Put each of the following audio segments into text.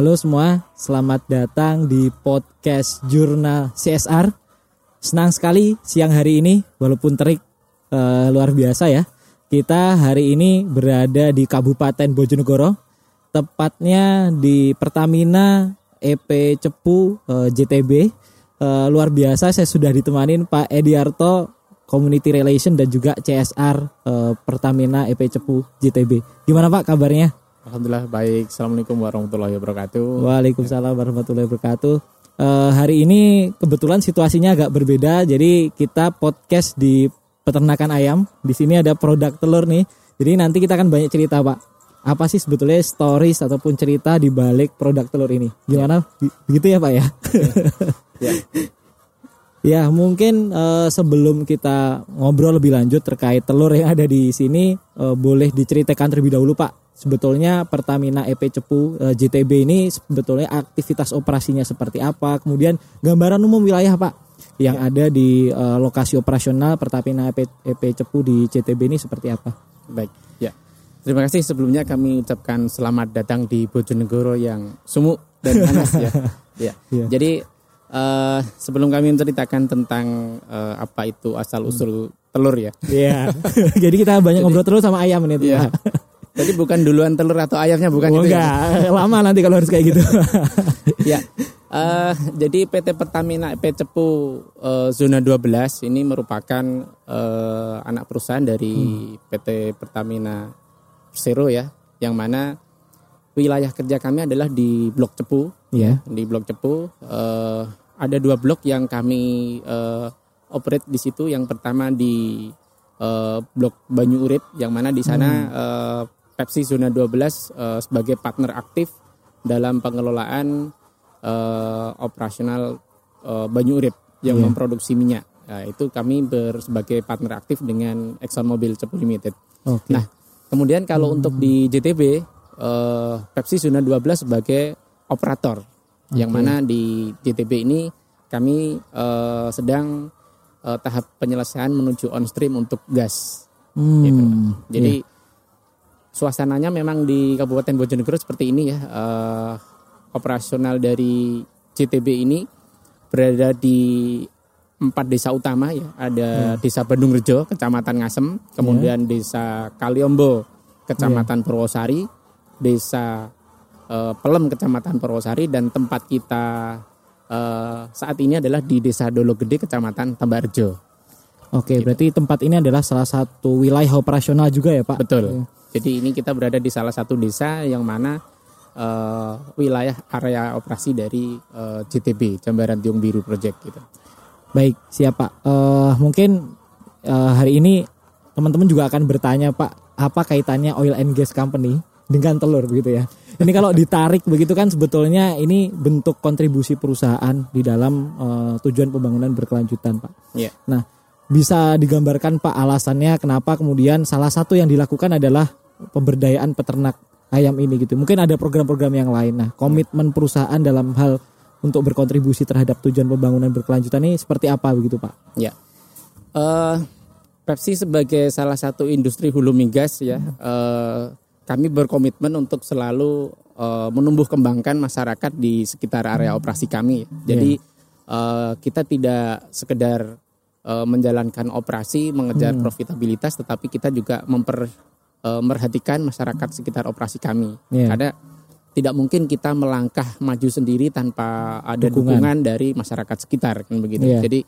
halo semua, selamat datang di podcast Jurnal CSR. Senang sekali siang hari ini, walaupun terik uh, luar biasa ya. Kita hari ini berada di Kabupaten Bojonegoro, tepatnya di Pertamina EP Cepu uh, JTB. Uh, luar biasa, saya sudah ditemanin Pak Ediarto, Community Relation dan juga CSR uh, Pertamina EP Cepu JTB. Gimana Pak kabarnya? Alhamdulillah baik. Assalamualaikum warahmatullahi wabarakatuh. Waalaikumsalam warahmatullahi wabarakatuh. Uh, hari ini kebetulan situasinya agak berbeda, jadi kita podcast di peternakan ayam. Di sini ada produk telur nih. Jadi nanti kita akan banyak cerita, Pak. Apa sih sebetulnya stories ataupun cerita di balik produk telur ini? Gimana? Ya. Begitu ya, Pak ya? ya. ya, mungkin uh, sebelum kita ngobrol lebih lanjut terkait telur yang ada di sini, uh, boleh diceritakan terlebih dahulu, Pak sebetulnya Pertamina EP Cepu uh, eh, JTB ini sebetulnya aktivitas operasinya seperti apa, kemudian gambaran umum wilayah Pak yang ya. ada di uh, lokasi operasional Pertamina EP, EP Cepu di JTB ini seperti apa? Baik, ya. Terima kasih sebelumnya kami ucapkan selamat datang di Bojonegoro yang sumuk dan panas ya. ya. ya. Jadi uh, sebelum kami menceritakan tentang uh, apa itu asal usul hmm. telur ya. Iya. Jadi kita banyak Jadi, ngobrol terus sama ayam nih. Ya. Jadi bukan duluan telur atau ayamnya bukan oh, gitu enggak. ya? Lama nanti kalau harus kayak gitu. ya. Uh, jadi PT Pertamina EP Cepu uh, zona 12 ini merupakan uh, anak perusahaan dari hmm. PT Pertamina Persero ya, yang mana wilayah kerja kami adalah di Blok Cepu. Yeah. Di Blok Cepu uh, ada dua blok yang kami uh, operate di situ. Yang pertama di uh, Blok Banyu Urip, yang mana di sana hmm. uh, Pepsi Zona 12 uh, sebagai partner aktif dalam pengelolaan uh, operasional uh, Banyu Urip yang yeah. memproduksi minyak. Nah, itu kami ber, sebagai partner aktif dengan ExxonMobil Cepu Limited. Okay. Nah, kemudian kalau hmm. untuk di JTB uh, Pepsi Zona 12 sebagai operator okay. yang mana di JTB ini kami uh, sedang uh, tahap penyelesaian menuju on stream untuk gas. Hmm. Gitu. Jadi yeah suasananya memang di Kabupaten Bojonegoro seperti ini ya. Uh, operasional dari JTB ini berada di empat desa utama ya. Ada hmm. Desa Bandung Rejo, Kecamatan Ngasem, kemudian yeah. Desa Kaliombo, Kecamatan yeah. Purwosari, Desa uh, Pelem, Kecamatan Purwosari, dan tempat kita uh, saat ini adalah di Desa Dolo Gede, Kecamatan Tambarjo. Oke, gitu. berarti tempat ini adalah salah satu wilayah operasional juga ya Pak? Betul. Jadi ini kita berada di salah satu desa yang mana uh, wilayah area operasi dari eh, JTB Jambaran Tiung Biru Project gitu. Baik, siapa? Uh, mungkin uh, hari ini teman-teman juga akan bertanya Pak, apa kaitannya oil and gas company dengan telur begitu ya? Ini kalau ditarik begitu kan sebetulnya ini bentuk kontribusi perusahaan di dalam uh, tujuan pembangunan berkelanjutan Pak. Iya. Yeah. Nah, bisa digambarkan Pak alasannya kenapa kemudian salah satu yang dilakukan adalah pemberdayaan peternak ayam ini gitu. Mungkin ada program-program yang lain. Nah, komitmen perusahaan dalam hal untuk berkontribusi terhadap tujuan pembangunan berkelanjutan ini seperti apa begitu Pak? Ya, uh, Pepsi sebagai salah satu industri hulu migas ya, uh, kami berkomitmen untuk selalu uh, menumbuh kembangkan masyarakat di sekitar area operasi kami. Jadi yeah. Ya. uh, kita tidak sekedar uh, menjalankan operasi mengejar hmm. profitabilitas tetapi kita juga memper uh, merhatikan masyarakat sekitar operasi kami yeah. karena tidak mungkin kita melangkah maju sendiri tanpa ada dukungan, dukungan dari masyarakat sekitar kan begitu yeah. jadi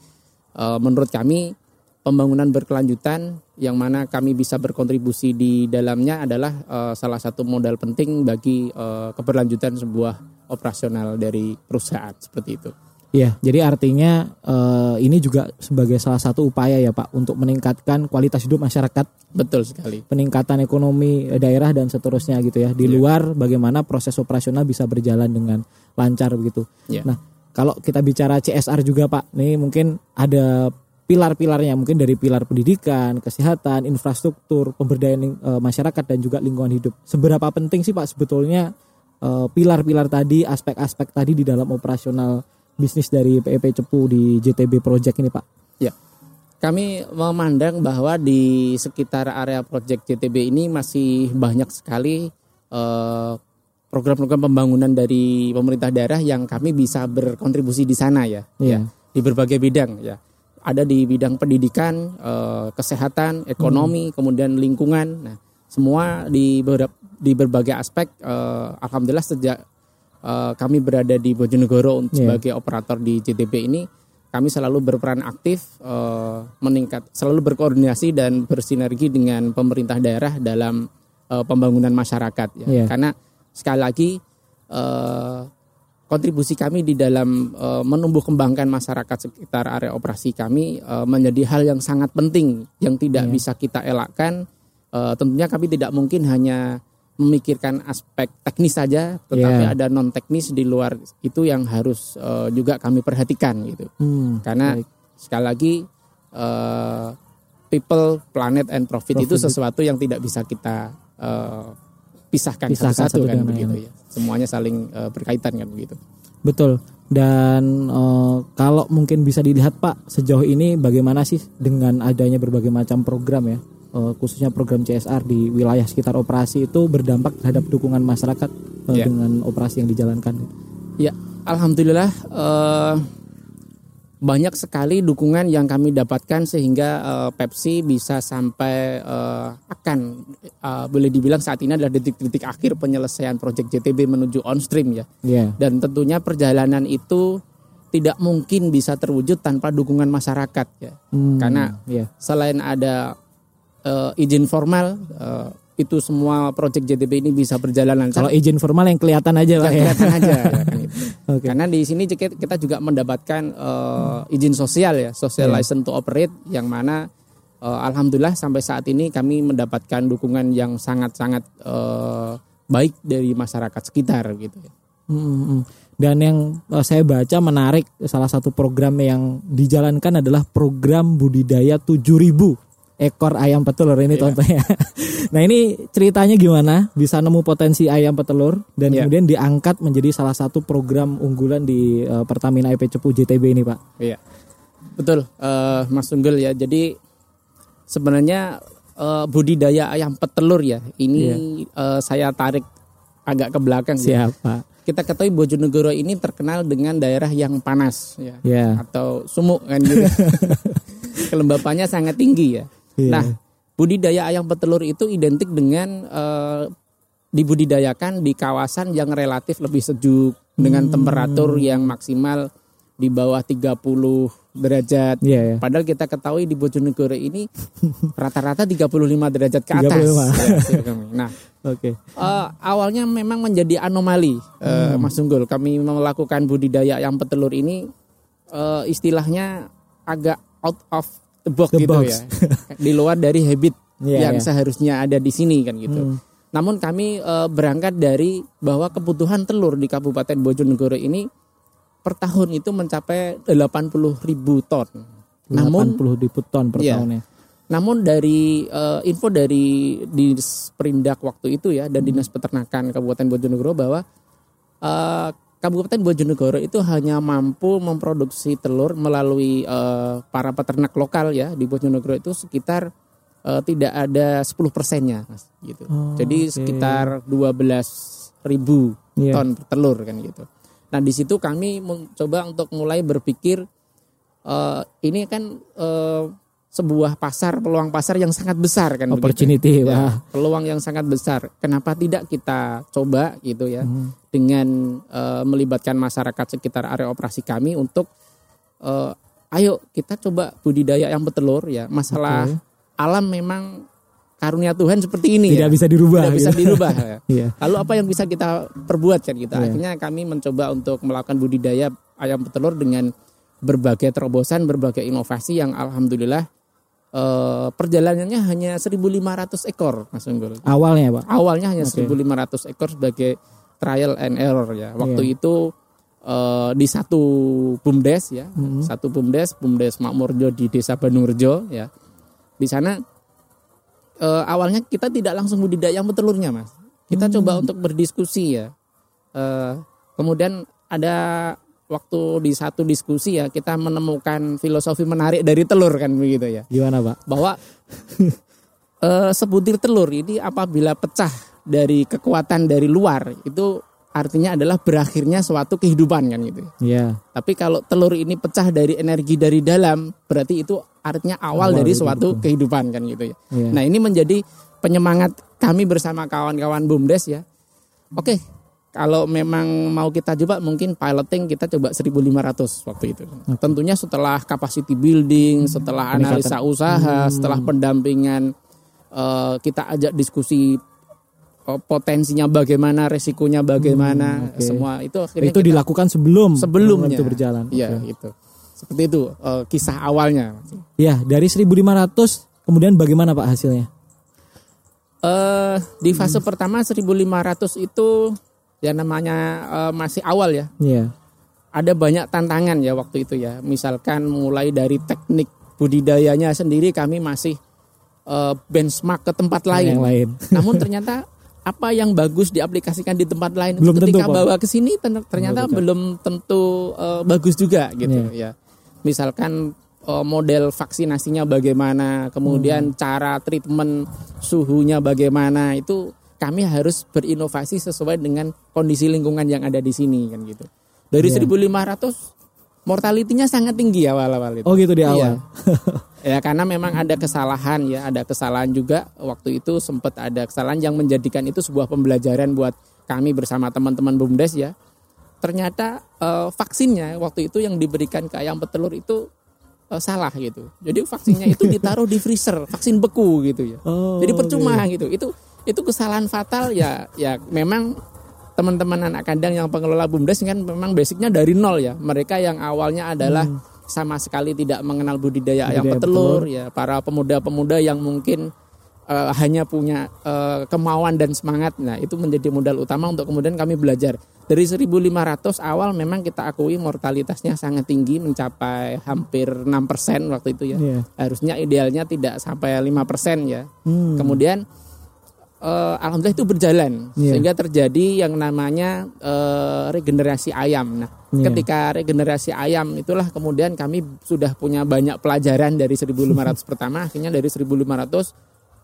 uh, menurut kami pembangunan berkelanjutan yang mana kami bisa berkontribusi di dalamnya adalah uh, salah satu modal penting bagi uh, keberlanjutan sebuah operasional dari perusahaan seperti itu. Iya, jadi artinya uh, ini juga sebagai salah satu upaya ya Pak untuk meningkatkan kualitas hidup masyarakat. Betul sekali. Peningkatan ekonomi daerah dan seterusnya gitu ya. Di ya. luar bagaimana proses operasional bisa berjalan dengan lancar begitu. Ya. Nah, kalau kita bicara CSR juga Pak, nih mungkin ada pilar-pilarnya mungkin dari pilar pendidikan, kesehatan, infrastruktur, pemberdayaan e, masyarakat dan juga lingkungan hidup. Seberapa penting sih Pak sebetulnya pilar-pilar tadi, aspek-aspek tadi di dalam operasional bisnis dari PEP Cepu di JTB Project ini Pak? Ya, kami memandang bahwa di sekitar area Project JTB ini masih banyak sekali uh, program-program pembangunan dari pemerintah daerah yang kami bisa berkontribusi di sana ya, Iya. ya di berbagai bidang ya. Ada di bidang pendidikan, eh, kesehatan, ekonomi, kemudian lingkungan. Nah, semua di ber- di berbagai aspek. eh, Alhamdulillah sejak eh, kami berada di Bojonegoro Iya. sebagai operator di JTB ini, kami selalu berperan aktif, eh, meningkat, selalu berkoordinasi dan bersinergi dengan pemerintah daerah dalam eh, pembangunan masyarakat. Ya. Iya. Karena sekali lagi eh, kontribusi kami di dalam eh, menumbuh kembangkan masyarakat sekitar area operasi kami eh, menjadi hal yang sangat penting yang tidak Iya. bisa kita elakkan. Eh, tentunya kami tidak mungkin hanya memikirkan aspek teknis saja, tetapi Iya. ada non teknis di luar itu yang harus eh, juga kami perhatikan gitu. Hmm, Karena baik. sekali lagi eh, people, planet, and profit, itu Profit. sesuatu yang tidak bisa kita eh, pisahkan Pisahkan satu-satu satu kan dengan begitu ya. Semuanya saling eh, berkaitan kan begitu. Betul. Dan eh, kalau mungkin bisa dilihat Pak sejauh ini bagaimana sih dengan adanya berbagai macam program ya, eh, khususnya program CSR di wilayah sekitar operasi itu berdampak terhadap dukungan masyarakat eh, Ya. dengan operasi yang dijalankan. Ya, alhamdulillah eh, banyak sekali dukungan yang kami dapatkan sehingga eh, Pepsi bisa sampai eh, akan eh, boleh dibilang saat ini adalah detik-detik akhir penyelesaian proyek JTB menuju on stream ya. Ya. Dan tentunya perjalanan itu tidak mungkin bisa terwujud tanpa dukungan masyarakat ya. Hmm, Karena ya. selain ada eh, izin formal eh, itu semua proyek JTB ini bisa berjalan lancar. Kalau izin formal yang kelihatan aja Yang ya. kelihatan aja ya kan itu. Oke. Karena di sini kita juga mendapatkan eh, izin sosial ya, social Iya. license to operate yang mana eh, alhamdulillah sampai saat ini kami mendapatkan dukungan yang sangat-sangat eh, baik dari masyarakat sekitar gitu ya. Hmm, hmm, hmm. Dan yang saya baca menarik salah satu program yang dijalankan adalah program budidaya 7000 ekor ayam petelur ini Iya. contohnya. nah ini ceritanya gimana bisa nemu potensi ayam petelur dan Iya. kemudian diangkat menjadi salah satu program unggulan di eh, Pertamina IP Cepu JTB ini Pak. Iya. Betul, eh, Mas Tunggul ya. Jadi sebenarnya eh, budidaya ayam petelur ya. Ini eh, saya tarik agak ke belakang ya. Siapa? Kita ketahui Bojonegoro ini terkenal dengan daerah yang panas ya. Ya. atau sumuk kan gitu. Kelembapannya sangat tinggi ya. Iya. Nah, budidaya ayam petelur itu identik dengan eh, dibudidayakan di kawasan yang relatif lebih sejuk dengan Hmm. temperatur yang maksimal di bawah 30 derajat. Iya ya. Padahal kita ketahui di Bojonegoro ini rata-rata 35 derajat ke atas. 35. Ya, kira-kira. nah, Oke. Eh, awalnya memang menjadi anomali, eh, Hmm. Mas Unggul. Kami melakukan budidaya ayam petelur ini eh, istilahnya agak out of the box The gitu box. ya, di luar dari habit Iya, yang iya. seharusnya ada di sini kan gitu. Hmm. Namun kami eh, berangkat dari bahwa kebutuhan telur di Kabupaten Bojonegoro ini per tahun itu mencapai 80 ribu ton. Namun 80 ribu ton per Iya. tahunnya. namun dari eh, info dari di Perindak waktu itu ya dan Dinas Peternakan Kabupaten Bojonegoro bahwa eh, Kabupaten Bojonegoro itu hanya mampu memproduksi telur melalui eh, para peternak lokal ya di Bojonegoro itu sekitar eh, tidak ada 10 persennya mas gitu. Oh, Jadi oke. sekitar 12 ribu Iya. ton telur kan gitu. Nah di situ kami mencoba untuk mulai berpikir eh, ini kan eh, sebuah pasar peluang pasar yang sangat besar kan begitu. Opportunity, Ya, wah. peluang yang sangat besar. Kenapa tidak kita coba gitu ya Hmm. dengan eh, melibatkan masyarakat sekitar area operasi kami untuk eh, ayo kita coba budidaya yang betelur ya. Masalah Oke. alam memang karunia Tuhan seperti ini Tidak ya. bisa dirubah. Tidak bisa gitu. dirubah ya. Iya. Lalu apa yang bisa kita perbuat kan kita? Iya. Akhirnya kami mencoba untuk melakukan budidaya ayam petelur dengan berbagai terobosan, berbagai inovasi yang alhamdulillah eh, perjalanannya hanya 1.500 ekor, Mas Unggul. Awalnya Pak. Awalnya hanya Oke. 1.500 ekor sebagai trial and error ya. Waktu Iya. itu eh, di satu bumdes ya, Mhm. satu bumdes, bumdes Makmurjo di Desa Bandungrejo ya. Di sana eh, awalnya kita tidak langsung budidaya petelurnya, Mas. Kita Hmm. coba untuk berdiskusi ya. Eh, kemudian ada waktu di satu diskusi ya kita menemukan filosofi menarik dari telur kan begitu ya Gimana Pak? bahwa eh, sebutir telur ini apabila pecah dari kekuatan dari luar itu artinya adalah berakhirnya suatu kehidupan kan gitu. Iya. Tapi kalau telur ini pecah dari energi dari dalam, berarti itu artinya awal, Awal dari suatu kehidupan. kehidupan kan gitu ya. Iya. Nah, ini menjadi penyemangat kami bersama kawan-kawan BUMDes ya. Oke, kalau memang mau kita coba mungkin piloting kita coba 1500 waktu itu. Tentunya setelah capacity building, setelah Peningkatan. analisa usaha, Hmm. setelah pendampingan eh, kita ajak diskusi eh, potensinya bagaimana, resikonya bagaimana, Hmm, oke. semua itu akhirnya itu kita- dilakukan sebelum sebelumnya itu berjalan. Iya, Oke. itu. Seperti itu eh, kisah awalnya. Ya, dari 1500 kemudian bagaimana Pak hasilnya? Eh di fase pertama 1500 itu ya namanya eh, masih awal ya. Iya. Ada banyak tantangan ya waktu itu ya. Misalkan mulai dari teknik budidayanya sendiri kami masih eh, benchmark ke tempat lain. Yang lain. Namun ternyata apa yang bagus diaplikasikan di tempat lain Belum ketika tentu, bawa ke sini ternyata Betul. belum tentu eh, bagus juga gitu Iya. ya. Misalkan eh, model vaksinasinya bagaimana, kemudian Hmm. cara treatment suhunya bagaimana itu kami harus berinovasi sesuai dengan kondisi lingkungan yang ada di sini kan gitu. Dari Iya. 1500 mortalitinya sangat tinggi awal-awal itu. Oh gitu di Iya. awal. Ya karena memang ada kesalahan ya, ada kesalahan juga waktu itu sempat ada kesalahan yang menjadikan itu sebuah pembelajaran buat kami bersama teman-teman BUMDes ya. Ternyata eh, vaksinnya waktu itu yang diberikan ke ayam petelur itu eh, salah gitu. Jadi vaksinnya itu ditaruh di freezer, vaksin beku gitu ya. Oh, Jadi percuma gitu. Itu itu kesalahan fatal ya ya memang teman-teman anak kandang yang pengelola BUMDes kan memang basicnya dari nol ya. Mereka yang awalnya adalah sama sekali tidak mengenal budidaya ayam Budidaya petelur ya. Para pemuda-pemuda yang mungkin eh, hanya punya eh, kemauan dan semangat. Nah, itu menjadi modal utama untuk kemudian kami belajar. Dari 1500 awal memang kita akui mortalitasnya sangat tinggi mencapai hampir 6% waktu itu ya. Iya. Harusnya idealnya tidak sampai 5% ya. Hmm. Kemudian eh, alhamdulillah itu berjalan Iya. sehingga terjadi yang namanya eh, regenerasi ayam. Nah, Iya. ketika regenerasi ayam itulah kemudian kami sudah punya banyak pelajaran dari 1500 pertama, akhirnya dari 1500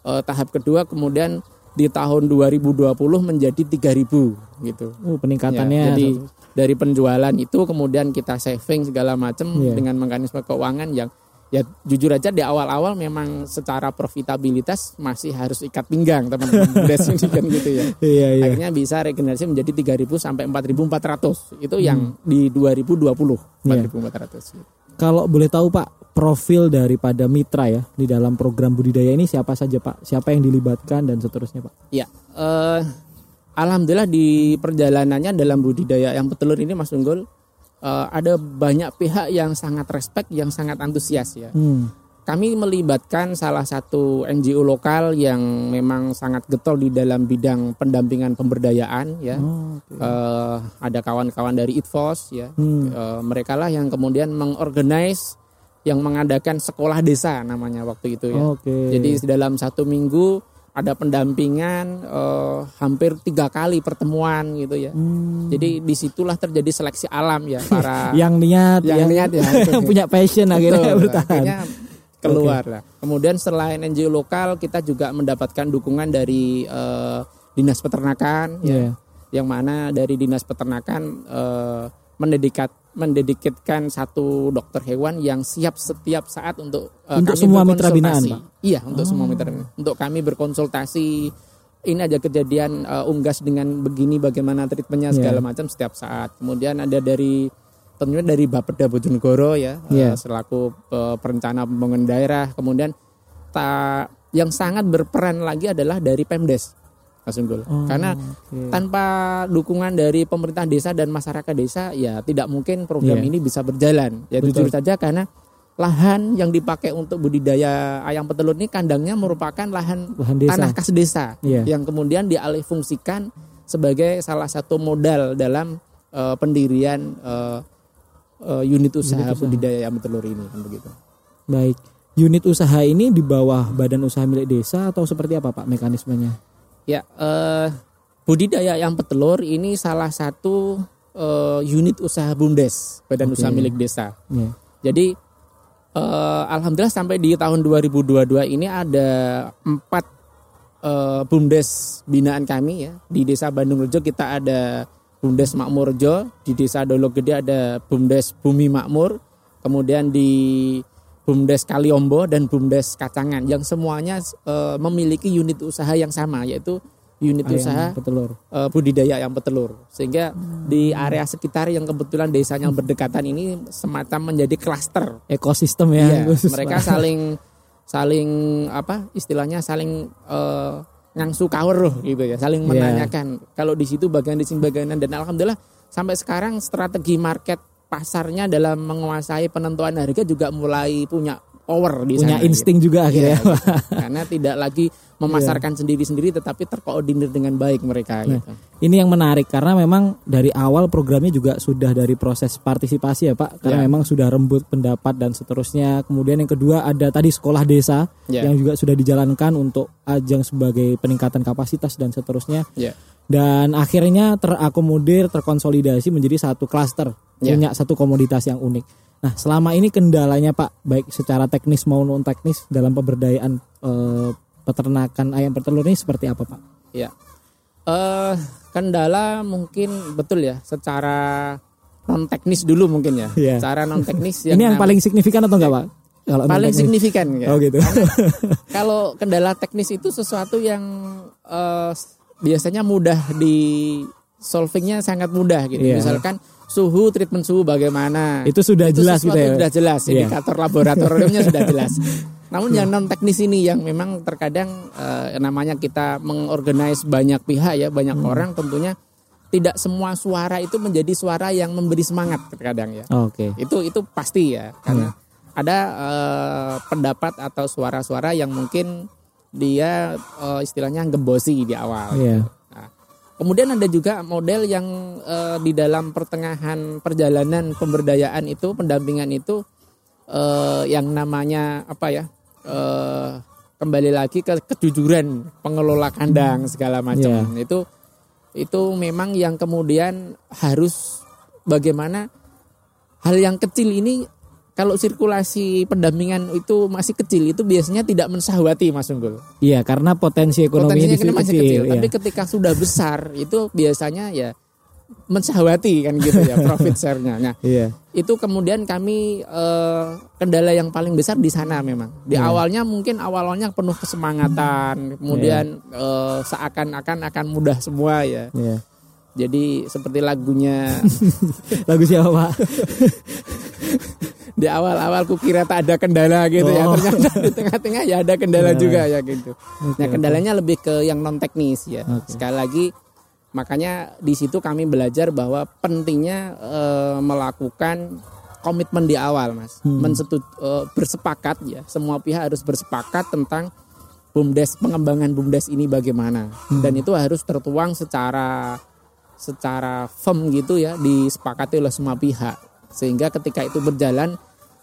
eh, tahap kedua kemudian di tahun 2020 menjadi 3000 gitu. Oh, Ya, peningkatannya. jadi dari penjualan itu kemudian kita saving segala macam Iya. dengan mekanisme keuangan yang ya jujur aja di awal-awal memang secara profitabilitas masih harus ikat pinggang teman-teman ini kan gitu ya. Iya, iya. Akhirnya bisa regenerasi menjadi 3000 sampai 4400. Itu Hmm. yang di 2020 4400. gitu. Kalau boleh tahu Pak, profil daripada mitra ya di dalam program budidaya ini siapa saja Pak? Siapa yang dilibatkan dan seterusnya Pak? Ya, eh, alhamdulillah di perjalanannya dalam budidaya yang petelur ini Mas Unggul eh, ada banyak pihak yang sangat respect, yang sangat antusias ya. Hmm. Kami melibatkan salah satu NGO lokal yang memang sangat getol di dalam bidang pendampingan pemberdayaan ya. Oh, oke. Eh, ada kawan-kawan dari ITFOS ya. Hmm. Eh, mereka lah yang kemudian mengorganize yang mengadakan sekolah desa namanya waktu itu ya. Oke. Jadi dalam satu minggu ada pendampingan eh, hampir tiga kali pertemuan gitu ya. Hmm. Jadi di situlah terjadi seleksi alam ya para yang niat, yang niat ya. yang punya passion akhirnya Betul, bertahan. akhirnya keluar lah. Kemudian selain NGO lokal kita juga mendapatkan dukungan dari eh, dinas peternakan ya Iya. yang mana dari dinas peternakan eh, mendedikat mendedikatkan satu dokter hewan yang siap setiap saat untuk eh, Untuk kami semua mitra binaan. Pak? Iya, untuk semua Oh. mitra binaan. Untuk kami berkonsultasi ini aja kejadian eh, unggas dengan begini bagaimana treatmentnya Iya. segala macam setiap saat. Kemudian ada dari tentunya dari Bapeda Bojonegoro ya eh, Iya. selaku eh, perencana pembangunan daerah. Kemudian ta, yang sangat berperan lagi adalah dari Pemdes. Mas Unggul. Oh, Karena oke. tanpa dukungan dari pemerintah desa dan masyarakat desa ya tidak mungkin program Iya. ini bisa berjalan. Ya Betul. jujur saja karena lahan yang dipakai untuk budidaya ayam petelur ini kandangnya merupakan lahan Lahan desa. tanah kas desa Iya. yang kemudian dialih fungsikan sebagai salah satu modal dalam eh, pendirian eh, eh, unit usaha usaha. budidaya ayam petelur ini kan begitu. Baik. Unit usaha ini di bawah badan usaha milik desa atau seperti apa Pak mekanismenya? Ya, eh, budidaya ayam petelur ini salah satu eh, unit usaha BUMDes, Badan Oke. Usaha Milik Desa. Iya. Jadi eh, alhamdulillah sampai di tahun 2022 ini ada empat uh, bumdes binaan kami ya di desa Bandung Rejo kita ada bumdes Makmur Rejo di desa Dolok Gede ada bumdes Bumi Makmur kemudian di bumdes Kaliombo dan bumdes Kacangan yang semuanya uh, memiliki unit usaha yang sama yaitu unit Ayam usaha petelur. uh, budidaya ayam petelur sehingga di area sekitar yang kebetulan desanya berdekatan ini semacam menjadi klaster Ekosistem ya. Iya, mereka saling saling apa istilahnya saling eh, ngangsu kawer loh gitu ya, saling Iya. menanyakan kalau di situ bagian di sini bagian dan alhamdulillah sampai sekarang strategi market pasarnya dalam menguasai penentuan harga juga mulai punya power di punya sana. gitu. insting juga akhirnya. Iya, gitu. Karena tidak lagi memasarkan sendiri-sendiri tetapi terkoordinir dengan baik mereka Nah, gitu. Ini yang menarik karena memang dari awal programnya juga sudah dari proses partisipasi ya Pak. Karena Ya. memang sudah rembut pendapat dan seterusnya. Kemudian yang kedua ada tadi sekolah desa Ya. yang juga sudah dijalankan untuk ajang sebagai peningkatan kapasitas dan seterusnya. Ya. Dan akhirnya terakomodir, terkonsolidasi menjadi satu klaster, Ya. punya satu komoditas yang unik. Nah, selama ini kendalanya Pak, baik secara teknis maupun non teknis dalam pemberdayaan eh, peternakan ayam petelur ini seperti apa Pak? Ya. Eh kendala mungkin betul ya secara non teknis dulu mungkin ya. Iya. Secara non teknis ini yang paling signifikan atau enggak Pak? Kalau paling signifikan ya. Oh gitu. Kalau kendala teknis itu sesuatu yang eh, biasanya mudah di solvingnya sangat mudah gitu. Iya. Misalkan suhu, treatment suhu bagaimana. Itu sudah jelas gitu ya. Sudah jelas, Iya. indikator laboratoriumnya sudah jelas. Namun yang non teknis ini yang memang terkadang eh, namanya kita mengorganize banyak pihak ya, banyak Hmm. orang tentunya tidak semua suara itu menjadi suara yang memberi semangat terkadang ya. Oke. Itu itu pasti ya karena Hmm. ada eh, pendapat atau suara-suara yang mungkin dia eh, istilahnya gebosi di awal. Iya. Nah, kemudian ada juga model yang eh, di dalam pertengahan perjalanan pemberdayaan itu, pendampingan itu eh, yang namanya apa ya? eh, kembali lagi ke kejujuran pengelola kandang segala macam. Itu itu memang yang kemudian harus bagaimana hal yang kecil ini kalau sirkulasi pendampingan itu masih kecil itu biasanya tidak mensahwati Mas Unggul Iya, karena potensi ekonominya potensinya kan masih kecil. kecil. iya. Tapi ketika sudah besar itu biasanya ya mensahwati kan gitu ya profit share-nya. Nah, Iya. itu kemudian kami eh, kendala yang paling besar di sana memang. Di Iya. awalnya mungkin awalnya penuh kesemangatan, kemudian eh, seakan-akan akan mudah semua ya. Iya. Jadi seperti lagunya Lagu siapa Pak? di awal-awal kukira tak ada kendala gitu ya. Oh. Ternyata di tengah-tengah ya ada kendala Kendala. juga ya gitu. Oke, Nah, kendalanya lebih ke yang non teknis ya. Oke. Sekali lagi makanya di situ kami belajar bahwa pentingnya eh, melakukan komitmen di awal, Mas. Hmm. Mensetu- eh, bersepakat ya. Semua pihak harus bersepakat tentang bumdes pengembangan bumdes ini bagaimana. Hmm. Dan itu harus tertuang secara secara firm gitu ya disepakati oleh semua pihak. Sehingga ketika itu berjalan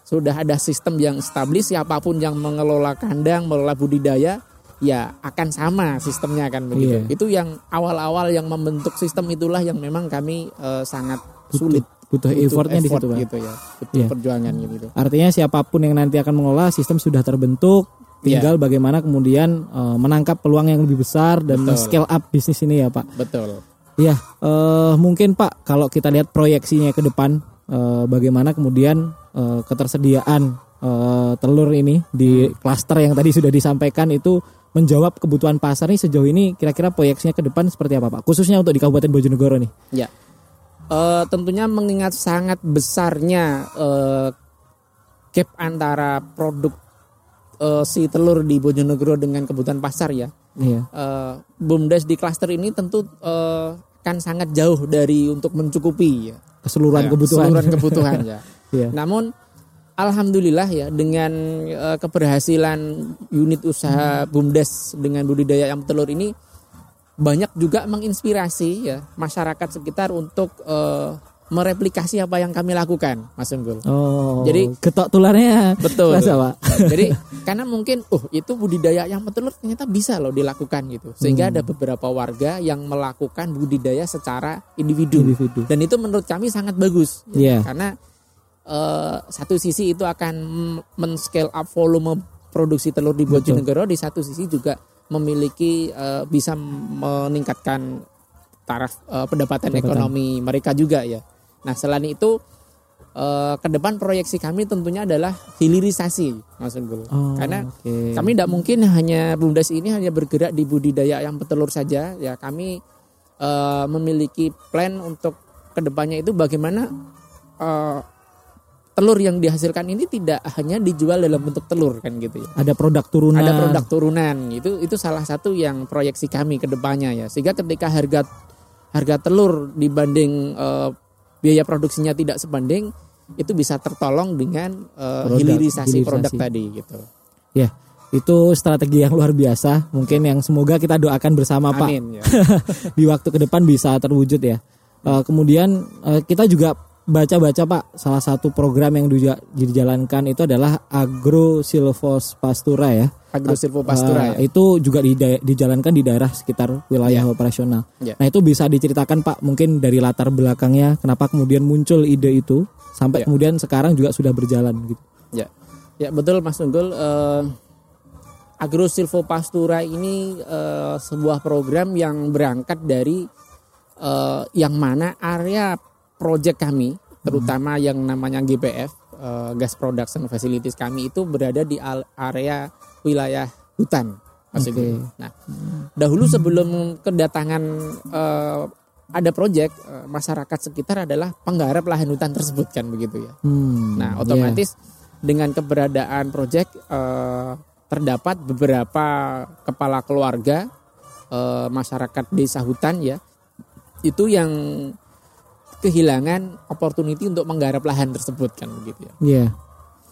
sudah ada sistem yang established siapa pun yang mengelola kandang, mengelola budidaya ya akan sama sistemnya kan begitu. Iya. Itu yang awal-awal yang membentuk sistem itulah yang memang kami eh, sangat sulit Butuh effortnya di effort situ Pak. gitu ya. Butuh Iya. perjuangan gitu. Artinya siapa pun yang nanti akan mengelola sistem sudah terbentuk, Iya. tinggal bagaimana kemudian eh, menangkap peluang yang lebih besar dan Betul. scale up bisnis ini ya Pak. Betul. Iya, eh, mungkin Pak kalau kita lihat proyeksinya ke depan, eh, bagaimana kemudian eh, ketersediaan eh, telur ini di Hmm. klaster yang tadi sudah disampaikan itu menjawab kebutuhan pasar nih sejauh ini kira-kira proyeksinya ke depan seperti apa Pak? Khususnya untuk di Kabupaten Bojonegoro nih. Ya. Eh, tentunya mengingat sangat besarnya eh, gap antara produk eh, si telur di Bojonegoro dengan kebutuhan pasar ya. Iya. Eh, bumdes di klaster ini tentu eh, kan sangat jauh dari untuk mencukupi ya. Keseluruhan Ya, kebutuhan. keseluruhan kebutuhan ya. Iya. Namun alhamdulillah ya dengan eh, keberhasilan unit usaha bumdes dengan budidaya ayam telur ini banyak juga menginspirasi ya masyarakat sekitar untuk eh, mereplikasi apa yang kami lakukan, Mas Unggul. Oh. Jadi- ketok tularnya Betul. Kerasa, Pak. Jadi karena mungkin oh itu budidaya ayam telur ternyata bisa loh dilakukan gitu. Sehingga Hmm. ada beberapa warga yang melakukan budidaya secara individu. individu. Dan itu menurut kami sangat bagus. Iya. Karena eh, satu sisi itu akan men-scale up volume produksi telur di Bojonegoro, di satu sisi juga memiliki eh, bisa meningkatkan taraf eh, pendapatan, Pendapatan. ekonomi mereka juga ya. Nah selain itu eh, ke depan proyeksi kami tentunya adalah hilirisasi Mas Unggul. Oh, Karena oke. kami tidak mungkin hanya Bumdes ini hanya bergerak di budidaya ayam petelur saja ya kami eh, memiliki plan untuk ke depannya itu bagaimana eh, telur yang dihasilkan ini tidak hanya dijual dalam bentuk telur kan gitu ya ada produk turunan. ada produk turunan itu itu salah satu yang proyeksi kami ke depannya ya sehingga ketika harga harga telur dibanding eh, biaya produksinya tidak sebanding itu bisa tertolong dengan eh, Produk, hilirisasi produk hilirisasi. tadi gitu Ya, itu strategi yang luar biasa. Mungkin yang semoga kita doakan bersama Pak amin ya. di waktu ke depan bisa terwujud ya. Eh, kemudian eh, kita juga baca-baca Pak, salah satu program yang juga dijalankan itu adalah Agro Silvospastura ya. Agrosilvopastura Eh, ya. Itu juga dida- dijalankan di daerah sekitar wilayah operasional. Ya. Nah itu bisa diceritakan Pak, mungkin dari latar belakangnya, kenapa kemudian muncul ide itu, sampai Ya. kemudian sekarang juga sudah berjalan gitu. Ya, ya betul Mas Tunggul. Eh, Agro Silvopastura ini eh, sebuah program yang berangkat dari eh, yang mana area proyek kami, terutama yang namanya GPF, Gas Production Facilities kami itu berada di area wilayah hutan. Mas. Tunggul. Nah, dahulu sebelum kedatangan eh, ada proyek, eh, masyarakat sekitar adalah penggarap lahan hutan tersebut kan begitu ya. Hmm, Nah, ya. otomatis dengan keberadaan proyek eh, terdapat beberapa kepala keluarga eh, masyarakat desa hutan ya itu yang kehilangan opportunity untuk menggarap lahan tersebut kan begitu ya. Iya.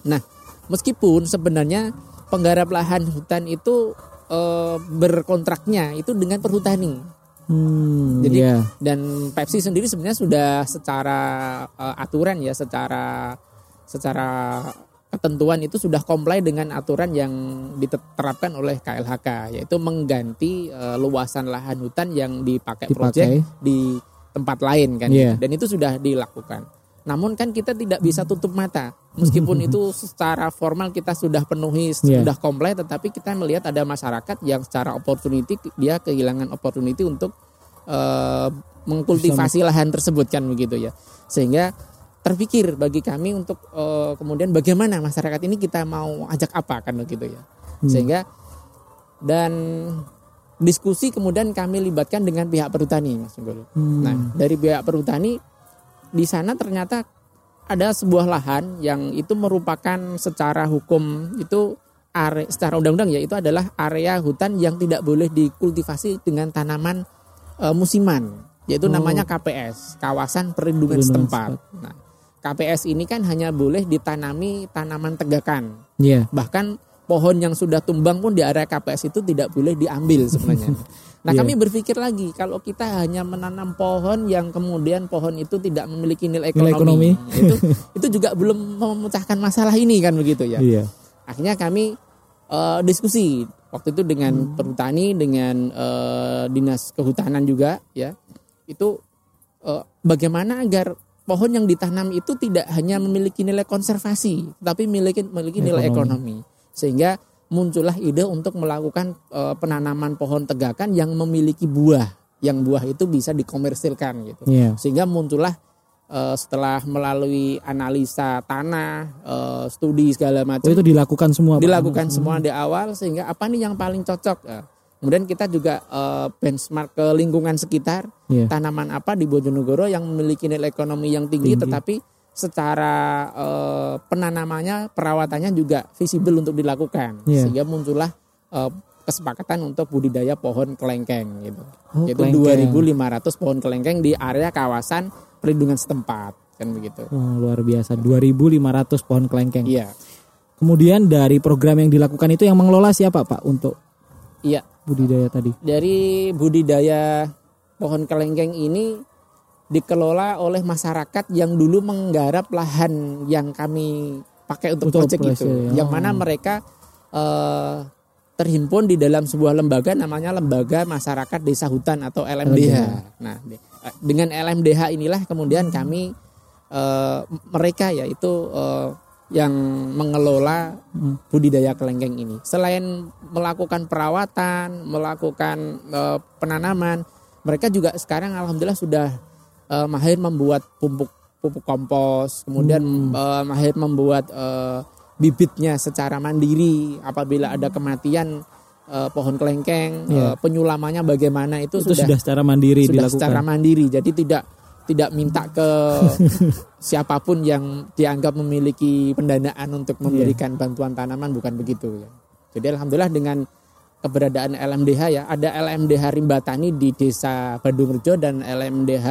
Nah, meskipun sebenarnya penggarap lahan hutan itu eh, berkontraknya itu dengan perhutani Hmm, Jadi iya. dan Pepsi sendiri sebenarnya sudah secara eh, aturan ya, secara secara ketentuan itu sudah comply dengan aturan yang diterapkan oleh KLHK yaitu mengganti eh, luasan lahan hutan yang dipakai, Dipakai. proyek di tempat lain kan Iya. dan itu sudah dilakukan. Namun kan kita tidak bisa tutup mata meskipun itu secara formal kita sudah penuhi Iya. sudah comply tetapi kita melihat ada masyarakat yang secara opportunity dia kehilangan opportunity untuk eh, mengkultivasi lahan tersebut kan begitu ya sehingga terpikir bagi kami untuk eh, kemudian bagaimana masyarakat ini kita mau ajak apa kan begitu ya Hmm. sehingga dan diskusi kemudian kami libatkan dengan pihak perhutani mas. Hmm. Nah dari pihak perhutani di sana ternyata ada sebuah lahan yang itu merupakan secara hukum itu are, secara undang-undang ya itu adalah area hutan yang tidak boleh dikultivasi dengan tanaman e, musiman yaitu Oh. namanya KPS kawasan perlindungan Perlindungan setempat. Nah KPS ini kan hanya boleh ditanami tanaman tegakan Iya. bahkan pohon yang sudah tumbang pun di area KPS itu tidak boleh diambil sebenarnya. Nah Iya. kami berpikir lagi kalau kita hanya menanam pohon yang kemudian pohon itu tidak memiliki nilai Nilai ekonomi, ekonomi. itu itu juga belum memecahkan masalah ini kan begitu ya. Iya. Akhirnya kami eh, diskusi waktu itu dengan perhutani dengan eh, dinas kehutanan juga ya itu eh, bagaimana agar pohon yang ditanam itu tidak hanya memiliki nilai konservasi tapi memiliki memiliki nilai Ekonomi. ekonomi sehingga muncullah ide untuk melakukan eh, penanaman pohon tegakan yang memiliki buah yang buah itu bisa dikomersilkan gitu Iya. sehingga muncullah eh, setelah melalui analisa tanah eh, studi segala Oh macam itu dilakukan semua. Pak? dilakukan semua di awal sehingga apa nih yang paling cocok kemudian kita juga eh, benchmark ke lingkungan sekitar Iya. tanaman apa di Bojonegoro yang memiliki nilai ekonomi yang tinggi, Tinggi. tetapi secara eh, penanamannya perawatannya juga visible untuk dilakukan Iya. sehingga muncullah eh, kesepakatan untuk budidaya pohon kelengkeng gitu Oh, yaitu kelengkeng. 2.500 pohon kelengkeng di area kawasan perlindungan setempat kan begitu Oh, luar biasa. 2.500 pohon kelengkeng. iya Kemudian dari program yang dilakukan itu yang mengelola siapa Pak untuk iya budidaya tadi? dari budidaya pohon kelengkeng ini dikelola oleh masyarakat yang dulu menggarap lahan yang kami pakai untuk, Untuk proyek itu, operasi, yang oh. mana mereka eh, terhimpun di dalam sebuah lembaga namanya Lembaga Masyarakat Desa Hutan atau LMDH. Nah, di- eh, dengan LMDH inilah kemudian kami eh, mereka yaitu eh, yang mengelola budidaya kelengkeng ini. Selain melakukan perawatan, melakukan uh, penanaman, mereka juga sekarang alhamdulillah sudah uh, mahir membuat pupuk pupuk kompos, kemudian hmm. uh, mahir membuat uh, bibitnya secara mandiri. Apabila ada kematian uh, pohon kelengkeng, yeah. uh, penyulamannya bagaimana itu, itu sudah, sudah secara mandiri sudah dilakukan. secara mandiri. Jadi tidak tidak minta ke siapa pun yang dianggap memiliki pendanaan untuk iya. memberikan yeah. bantuan tanaman bukan begitu ya. Jadi alhamdulillah dengan keberadaan LMDH ya, ada LMDH Rimbatani di Desa Bandung Rejo dan LMDH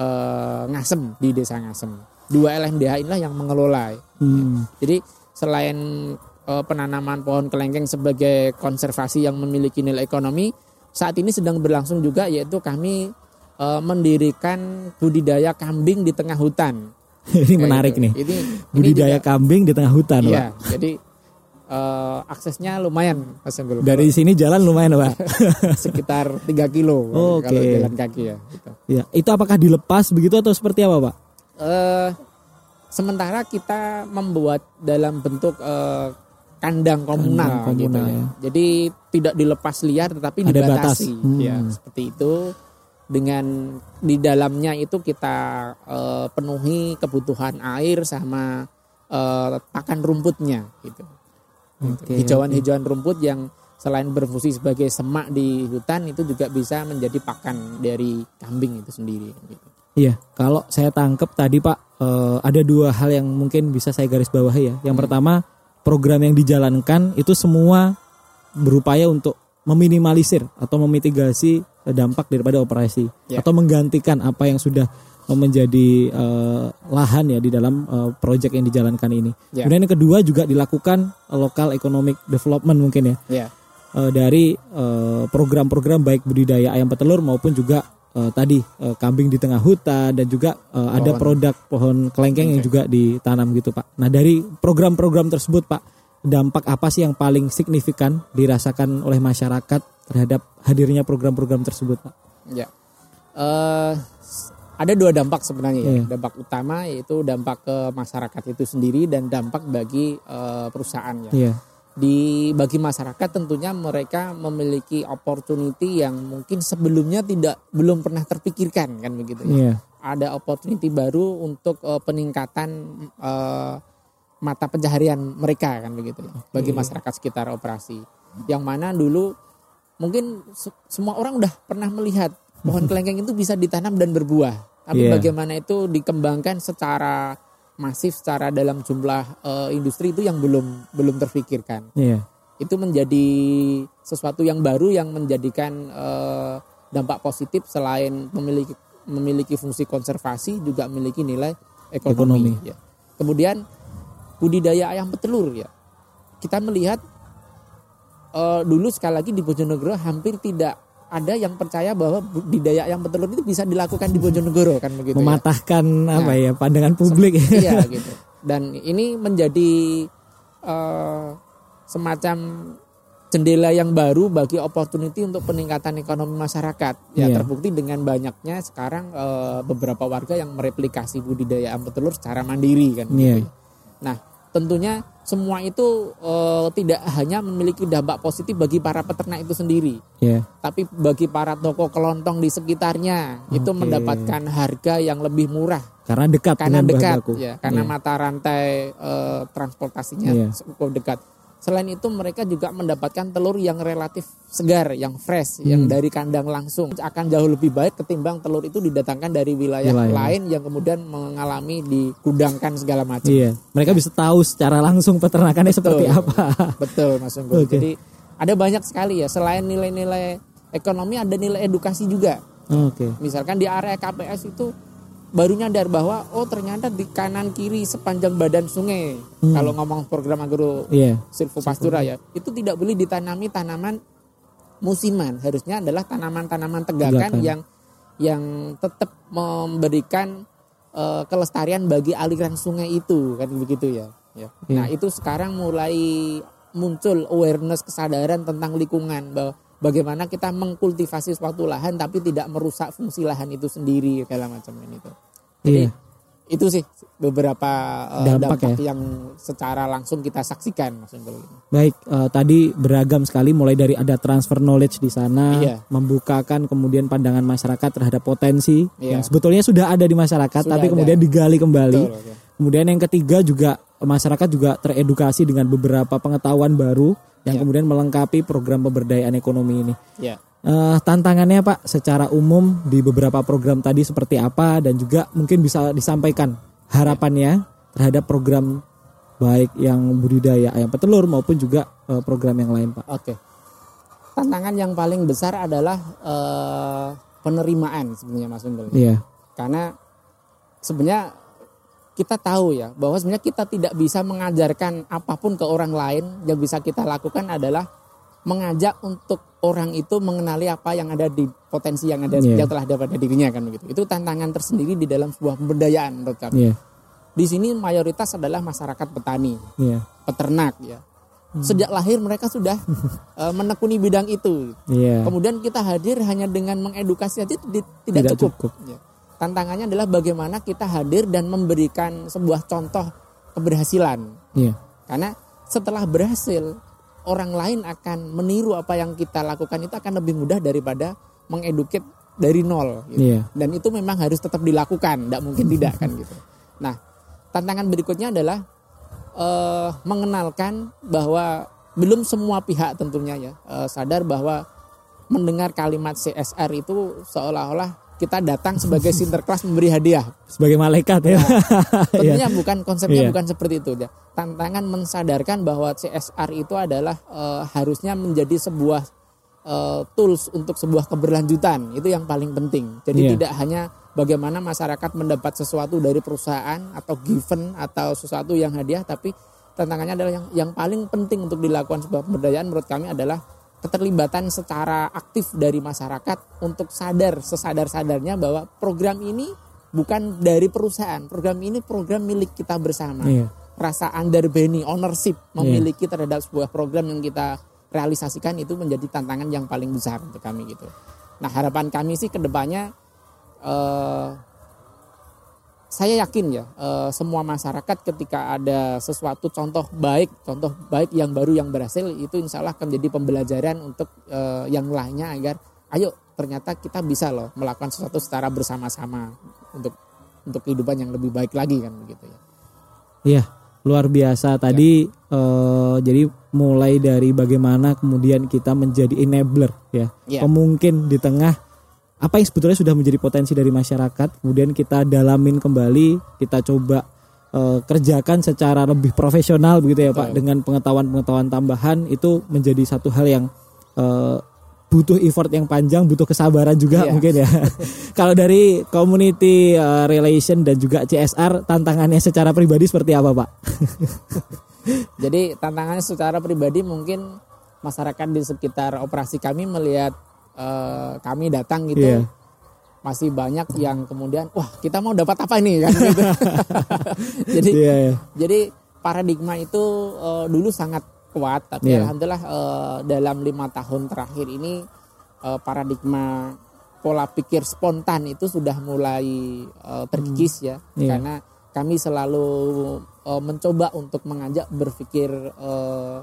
eh, Ngasem di Desa Ngasem. Dua LMDH inilah yang mengelola. Hmm. Jadi selain eh, penanaman pohon kelengkeng sebagai konservasi yang memiliki nilai ekonomi, saat ini sedang berlangsung juga yaitu kami e, mendirikan budidaya kambing di tengah hutan. ini menarik gitu. nih. Ini budidaya ini juga, kambing di tengah hutan, iya, Pak. Jadi e, aksesnya lumayan, Mas Enggul. Dari sini jalan lumayan, Pak. Sekitar 3 kilo oh, kalau okay. jalan kaki ya. Gitu. Ya, itu apakah dilepas begitu atau seperti apa, Pak? E, sementara kita membuat dalam bentuk e, kandang komunal, kandang komunal gitu ya. Jadi tidak dilepas liar tetapi Ada dibatasi. Batas. Hmm. Ya, seperti itu dengan di dalamnya itu kita uh, penuhi kebutuhan air sama uh, pakan rumputnya gitu. Okay, Hijauan-hijauan okay. rumput yang selain berfungsi sebagai semak di hutan itu juga bisa menjadi pakan dari kambing itu sendiri gitu. Iya, kalau saya tangkap tadi Pak uh, ada dua hal yang mungkin bisa saya garis bawahi ya. Yang hmm. pertama, program yang dijalankan itu semua berupaya untuk meminimalisir atau memitigasi dampak daripada operasi yeah. atau menggantikan apa yang sudah menjadi uh, lahan ya di dalam uh, proyek yang dijalankan ini. Yeah. Kemudian yang kedua juga dilakukan local economic development mungkin ya. Yeah. Uh, dari program-program uh, baik budidaya ayam petelur maupun juga uh, tadi uh, kambing di tengah hutan dan juga uh, ada produk pohon kelengkeng okay. yang juga ditanam gitu Pak. Nah dari program-program tersebut Pak dampak apa sih yang paling signifikan dirasakan oleh masyarakat terhadap hadirnya program-program tersebut, Pak? Ya, uh, ada dua dampak sebenarnya ya. Yeah. Dampak utama yaitu dampak ke masyarakat itu sendiri dan dampak bagi uh, perusahaan ya. Yeah. Di bagi masyarakat tentunya mereka memiliki opportunity yang mungkin sebelumnya tidak belum pernah terpikirkan kan begitu ya. Yeah. Ada opportunity baru untuk uh, peningkatan uh, mata pencaharian mereka kan begitu ya bagi masyarakat sekitar operasi yang mana dulu mungkin semua orang udah pernah melihat pohon kelengkeng itu bisa ditanam dan berbuah tapi yeah. bagaimana itu dikembangkan secara masif secara dalam jumlah uh, industri itu yang belum belum terfikirkan yeah. itu menjadi sesuatu yang baru yang menjadikan uh, dampak positif selain memiliki memiliki fungsi konservasi juga memiliki nilai ekonomi, ekonomi. Ya. kemudian budidaya ayam petelur ya. Kita melihat uh, dulu sekali lagi di Bojonegoro hampir tidak ada yang percaya bahwa budidaya ayam petelur itu bisa dilakukan di Bojonegoro kan begitu ya. mematahkan ya. apa nah, ya pandangan publik iya gitu dan ini menjadi uh, semacam jendela yang baru bagi opportunity untuk peningkatan ekonomi masyarakat ya yeah. terbukti dengan banyaknya sekarang uh, beberapa warga yang mereplikasi budidaya ayam petelur secara mandiri kan yeah. gitu. Ya. nah tentunya semua itu uh, tidak hanya memiliki dampak positif bagi para peternak itu sendiri, yeah. tapi bagi para toko kelontong di sekitarnya okay. itu mendapatkan harga yang lebih murah karena dekat karena dekat ya karena yeah. mata rantai uh, transportasinya yeah. cukup dekat Selain itu mereka juga mendapatkan telur yang relatif segar, yang fresh, hmm. yang dari kandang langsung akan jauh lebih baik ketimbang telur itu didatangkan dari wilayah, wilayah. lain yang kemudian mengalami dikudangkan segala macam. Iya, mereka ya. bisa tahu secara langsung peternakannya Betul. seperti apa. Betul, Mas Unggul. Okay. Jadi ada banyak sekali ya selain nilai-nilai ekonomi ada nilai edukasi juga. Oke. Okay. Misalkan di area KPS itu baru nyadar bahwa oh ternyata di kanan kiri sepanjang badan sungai hmm. kalau ngomong program agro yeah. silvopastura ya itu tidak boleh ditanami tanaman musiman harusnya adalah tanaman-tanaman tegakan, tegakan yang yang tetap memberikan uh, kelestarian bagi aliran sungai itu kan begitu ya, ya. Yeah. nah itu sekarang mulai muncul awareness kesadaran tentang lingkungan bahwa bagaimana kita mengkultivasi suatu lahan tapi tidak merusak fungsi lahan itu sendiri segala macam ini tuh. Jadi yeah. itu sih beberapa uh, Dampak dampak, ya? yang secara langsung kita saksikan Mas Unggul. Baik, eh, tadi beragam sekali mulai dari ada transfer knowledge di sana, Iya. membukakan kemudian pandangan masyarakat terhadap potensi Iya. yang sebetulnya sudah ada di masyarakat Sudah tapi ada. kemudian digali kembali. Betul, oke. Kemudian yang ketiga juga masyarakat juga teredukasi dengan beberapa pengetahuan baru yang Iya. kemudian melengkapi program pemberdayaan ekonomi ini. Ya. Eh, tantangannya Pak secara umum di beberapa program tadi seperti apa dan juga mungkin bisa disampaikan harapannya terhadap program baik yang budidaya ayam petelur maupun juga eh, program yang lain Pak. Oke. Tantangan yang paling besar adalah eh, penerimaan sebenarnya Mas Unggul. Iya. Karena sebenarnya kita tahu ya bahwa sebenarnya kita tidak bisa mengajarkan apa pun ke orang lain. Yang bisa kita lakukan adalah mengajak untuk orang itu mengenali apa yang ada di potensi yang ada Iya. yang telah ada pada dirinya kan begitu. Itu tantangan tersendiri di dalam sebuah pemberdayaan menurut kami. Iya. Di sini mayoritas adalah masyarakat petani, Iya. peternak ya. Sejak lahir mereka sudah eh, menekuni bidang itu. Iya. Kemudian kita hadir hanya dengan mengedukasi tidak, tidak, Tidak cukup. cukup. Ya. Tantangannya adalah bagaimana kita hadir dan memberikan sebuah contoh keberhasilan. Iya. Karena setelah berhasil, orang lain akan meniru apa yang kita lakukan itu akan lebih mudah daripada mengeduket dari nol. gitu. Iya. Dan itu memang harus tetap dilakukan, tidak mungkin tidak kan gitu. Nah, tantangan berikutnya adalah eh, mengenalkan bahwa belum semua pihak tentunya ya eh, sadar bahwa mendengar kalimat CSR itu seolah-olah kita datang sebagai sinterklas memberi hadiah. Sebagai malaikat ya. Tentunya bukan konsepnya Iya. bukan seperti itu ya. Tantangan mensadarkan bahwa CSR itu adalah eh, harusnya menjadi sebuah eh, tools untuk sebuah keberlanjutan. Itu yang paling penting. Jadi Iya. tidak hanya bagaimana masyarakat mendapat sesuatu dari perusahaan atau given atau sesuatu yang hadiah tapi tantangannya adalah yang yang paling penting untuk dilakukan sebuah pemberdayaan menurut kami adalah keterlibatan secara aktif dari masyarakat untuk sadar sesadar-sadarnya bahwa program ini bukan dari perusahaan. Program ini program milik kita bersama. Iya. Rasa underbeni, ownership memiliki terhadap sebuah program yang kita realisasikan itu menjadi tantangan yang paling besar untuk kami gitu. Nah harapan kami sih ke depannya eh, saya yakin ya eh, semua masyarakat ketika ada sesuatu contoh baik, contoh baik yang baru yang berhasil itu insya Allah akan menjadi pembelajaran untuk eh, yang lainnya agar ayo ternyata kita bisa loh melakukan sesuatu secara bersama-sama untuk untuk kehidupan yang lebih baik lagi kan begitu ya. Iya, luar biasa tadi eh, jadi mulai dari bagaimana kemudian kita menjadi enabler ya. Iya. Pemungkin di tengah apa yang sebetulnya sudah menjadi potensi dari masyarakat, kemudian kita dalamin kembali, kita coba eh, kerjakan secara lebih profesional begitu ya Pak Betul. dengan pengetahuan-pengetahuan tambahan itu menjadi satu hal yang eh, butuh effort yang panjang, butuh kesabaran juga Iya. mungkin ya. Kalau dari community eh, relation dan juga CSR tantangannya secara pribadi seperti apa Pak? Jadi tantangannya secara pribadi mungkin masyarakat di sekitar operasi kami melihat eh, kami datang gitu Iya. masih banyak yang kemudian wah kita mau dapat apa ini kan gitu. jadi Iya, iya. jadi paradigma itu eh, dulu sangat kuat tapi Iya. alhamdulillah eh, dalam lima tahun terakhir ini eh, paradigma pola pikir spontan itu sudah mulai eh, terkikis ya Iya. karena kami selalu eh, mencoba untuk mengajak berpikir eh,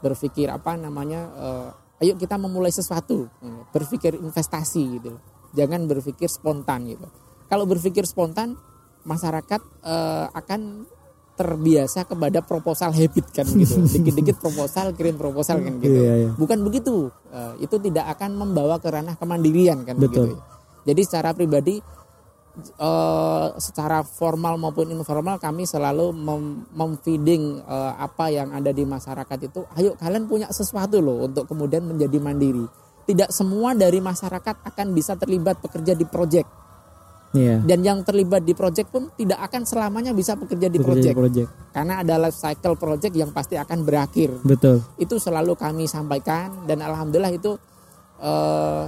berpikir apa namanya eh, ayo kita memulai sesuatu berpikir investasi gitu. Jangan berpikir spontan gitu. Kalau berpikir spontan masyarakat eh, akan terbiasa kepada proposal habit kan gitu. Dikit-dikit proposal kirim proposal kan gitu. Iya, iya. bukan begitu. Eh, itu tidak akan membawa ke ranah kemandirian kan Betul. begitu jadi secara pribadi eh, secara formal maupun informal kami selalu mem- memfeeding eh, apa yang ada di masyarakat itu ayo kalian punya sesuatu loh untuk kemudian menjadi mandiri tidak semua dari masyarakat akan bisa terlibat bekerja di project Iya. dan yang terlibat di project pun tidak akan selamanya bisa bekerja di project. karena ada life cycle project yang pasti akan berakhir Betul. itu selalu kami sampaikan dan alhamdulillah itu eh,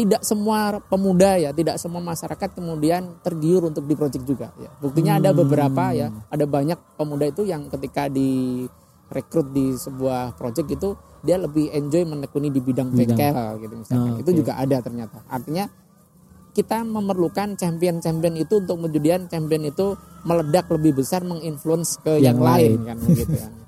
tidak semua pemuda ya tidak semua masyarakat kemudian tergiur untuk di project juga ya buktinya ada beberapa ya ada banyak pemuda itu yang ketika di rekrut di sebuah project itu dia lebih enjoy menekuni di bidang Bidang. bengkel gitu misalkan Oh, itu juga ada ternyata artinya kita memerlukan champion-champion itu untuk kemudian champion itu meledak lebih besar menginfluence ke yang, Yang lain, lain. kan begitu kan.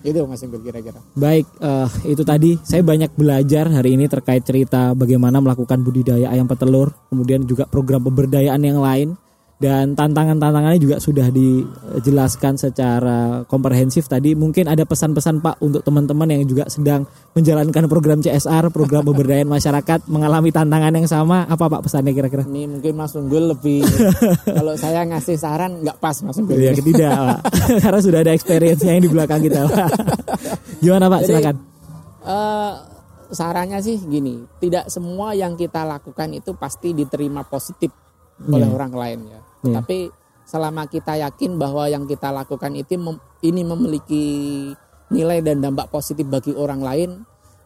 itu Mas Unggul kira-kira. Baik, eh, itu tadi saya banyak belajar hari ini terkait cerita bagaimana melakukan budidaya ayam petelur, kemudian juga program pemberdayaan yang lain dan tantangan-tantangannya juga sudah dijelaskan secara komprehensif tadi. Mungkin ada pesan-pesan Pak untuk teman-teman yang juga sedang menjalankan program CSR, program pemberdayaan masyarakat, mengalami tantangan yang sama. Apa Pak pesannya kira-kira? Ini mungkin Mas Unggul lebih kalau saya ngasih saran nggak pas Mas Unggul. Ya, tidak, Pak. Karena sudah ada experience yang di belakang kita, Pak. Gimana, Pak? Jadi, Silakan. eh, sarannya sih gini, tidak semua yang kita lakukan itu pasti diterima positif oleh Iya. orang lain ya. Iya. Tapi selama kita yakin bahwa yang kita lakukan itu mem- ini memiliki nilai dan dampak positif bagi orang lain,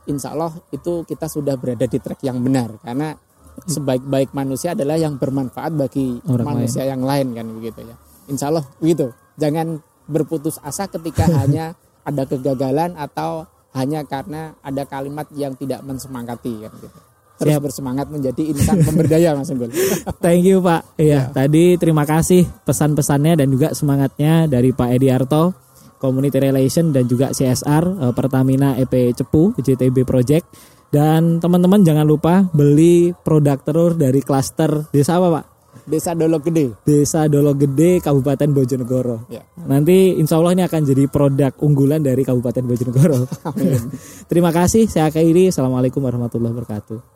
insya Allah itu kita sudah berada di track yang benar karena sebaik-baik manusia adalah yang bermanfaat bagi Orang manusia yang lain kan begitu ya. Insya Allah begitu. Jangan berputus asa ketika hanya ada kegagalan atau hanya karena ada kalimat yang tidak mensemangati kan gitu. Terus Siap. bersemangat menjadi insan pemberdaya Mas Unggul. Thank you Pak. Iya, Ya. tadi terima kasih pesan-pesannya dan juga semangatnya dari Pak Edi Arto, Community Relation dan juga CSR eh, Pertamina EP Cepu JTB Project. Dan teman-teman jangan lupa beli produk telur dari klaster desa apa Pak? Desa Dolok Gede. Desa Dolo Gede, Kabupaten Bojonegoro. Ya. Nanti insya Allah ini akan jadi produk unggulan dari Kabupaten Bojonegoro. Terima kasih, saya akhiri. Assalamualaikum warahmatullahi wabarakatuh.